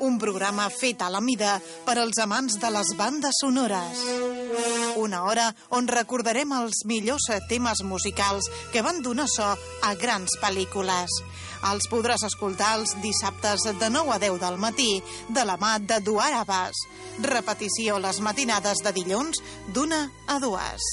Un programa fet a la mida per als amants de les bandes sonores. Una hora on recordarem els millors temes musicals que van donar so a grans pel·lícules. Els podràs escoltar els dissabtes de 9 a 10 del matí de la mà de Duar Abbas. Repetició les matinades de dilluns d'una a dues.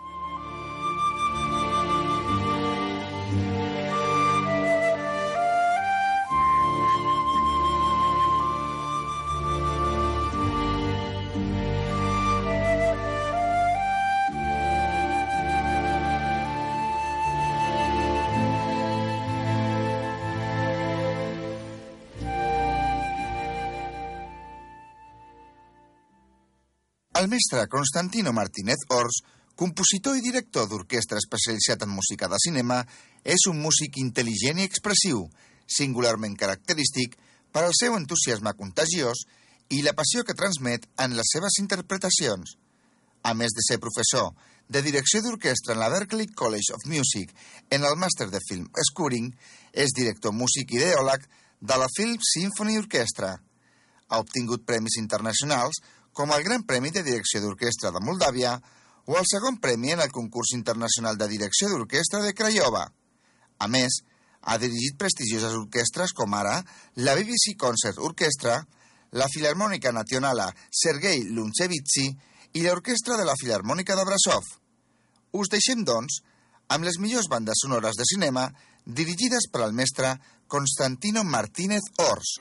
El mestre Constantino Martínez Ors, compositor i director d'orquestra especialitzat en música de cinema, és un músic intel·ligent i expressiu, singularment característic per al seu entusiasme contagiós i la passió que transmet en les seves interpretacions. A més de ser professor de direcció d'orquestra en la Berklee College of Music en el màster de film Scoring, és director músic ideòleg de la Film Symphony Orchestra. Ha obtingut premis internacionals com el Gran Premi de Direcció d'Orquestra de Moldàvia o el segon premi en el concurs internacional de direcció d'orquestra de Craiova. A més, ha dirigit prestigioses orquestres com ara la BBC Concert Orchestra, la Filarmònica Nacionala Sergei Lunchevitsi i l'Orquestra de la Filarmònica de Brasov. Us deixem, doncs, amb les millors bandes sonores de cinema dirigides per al mestre Constantino Martínez Ors.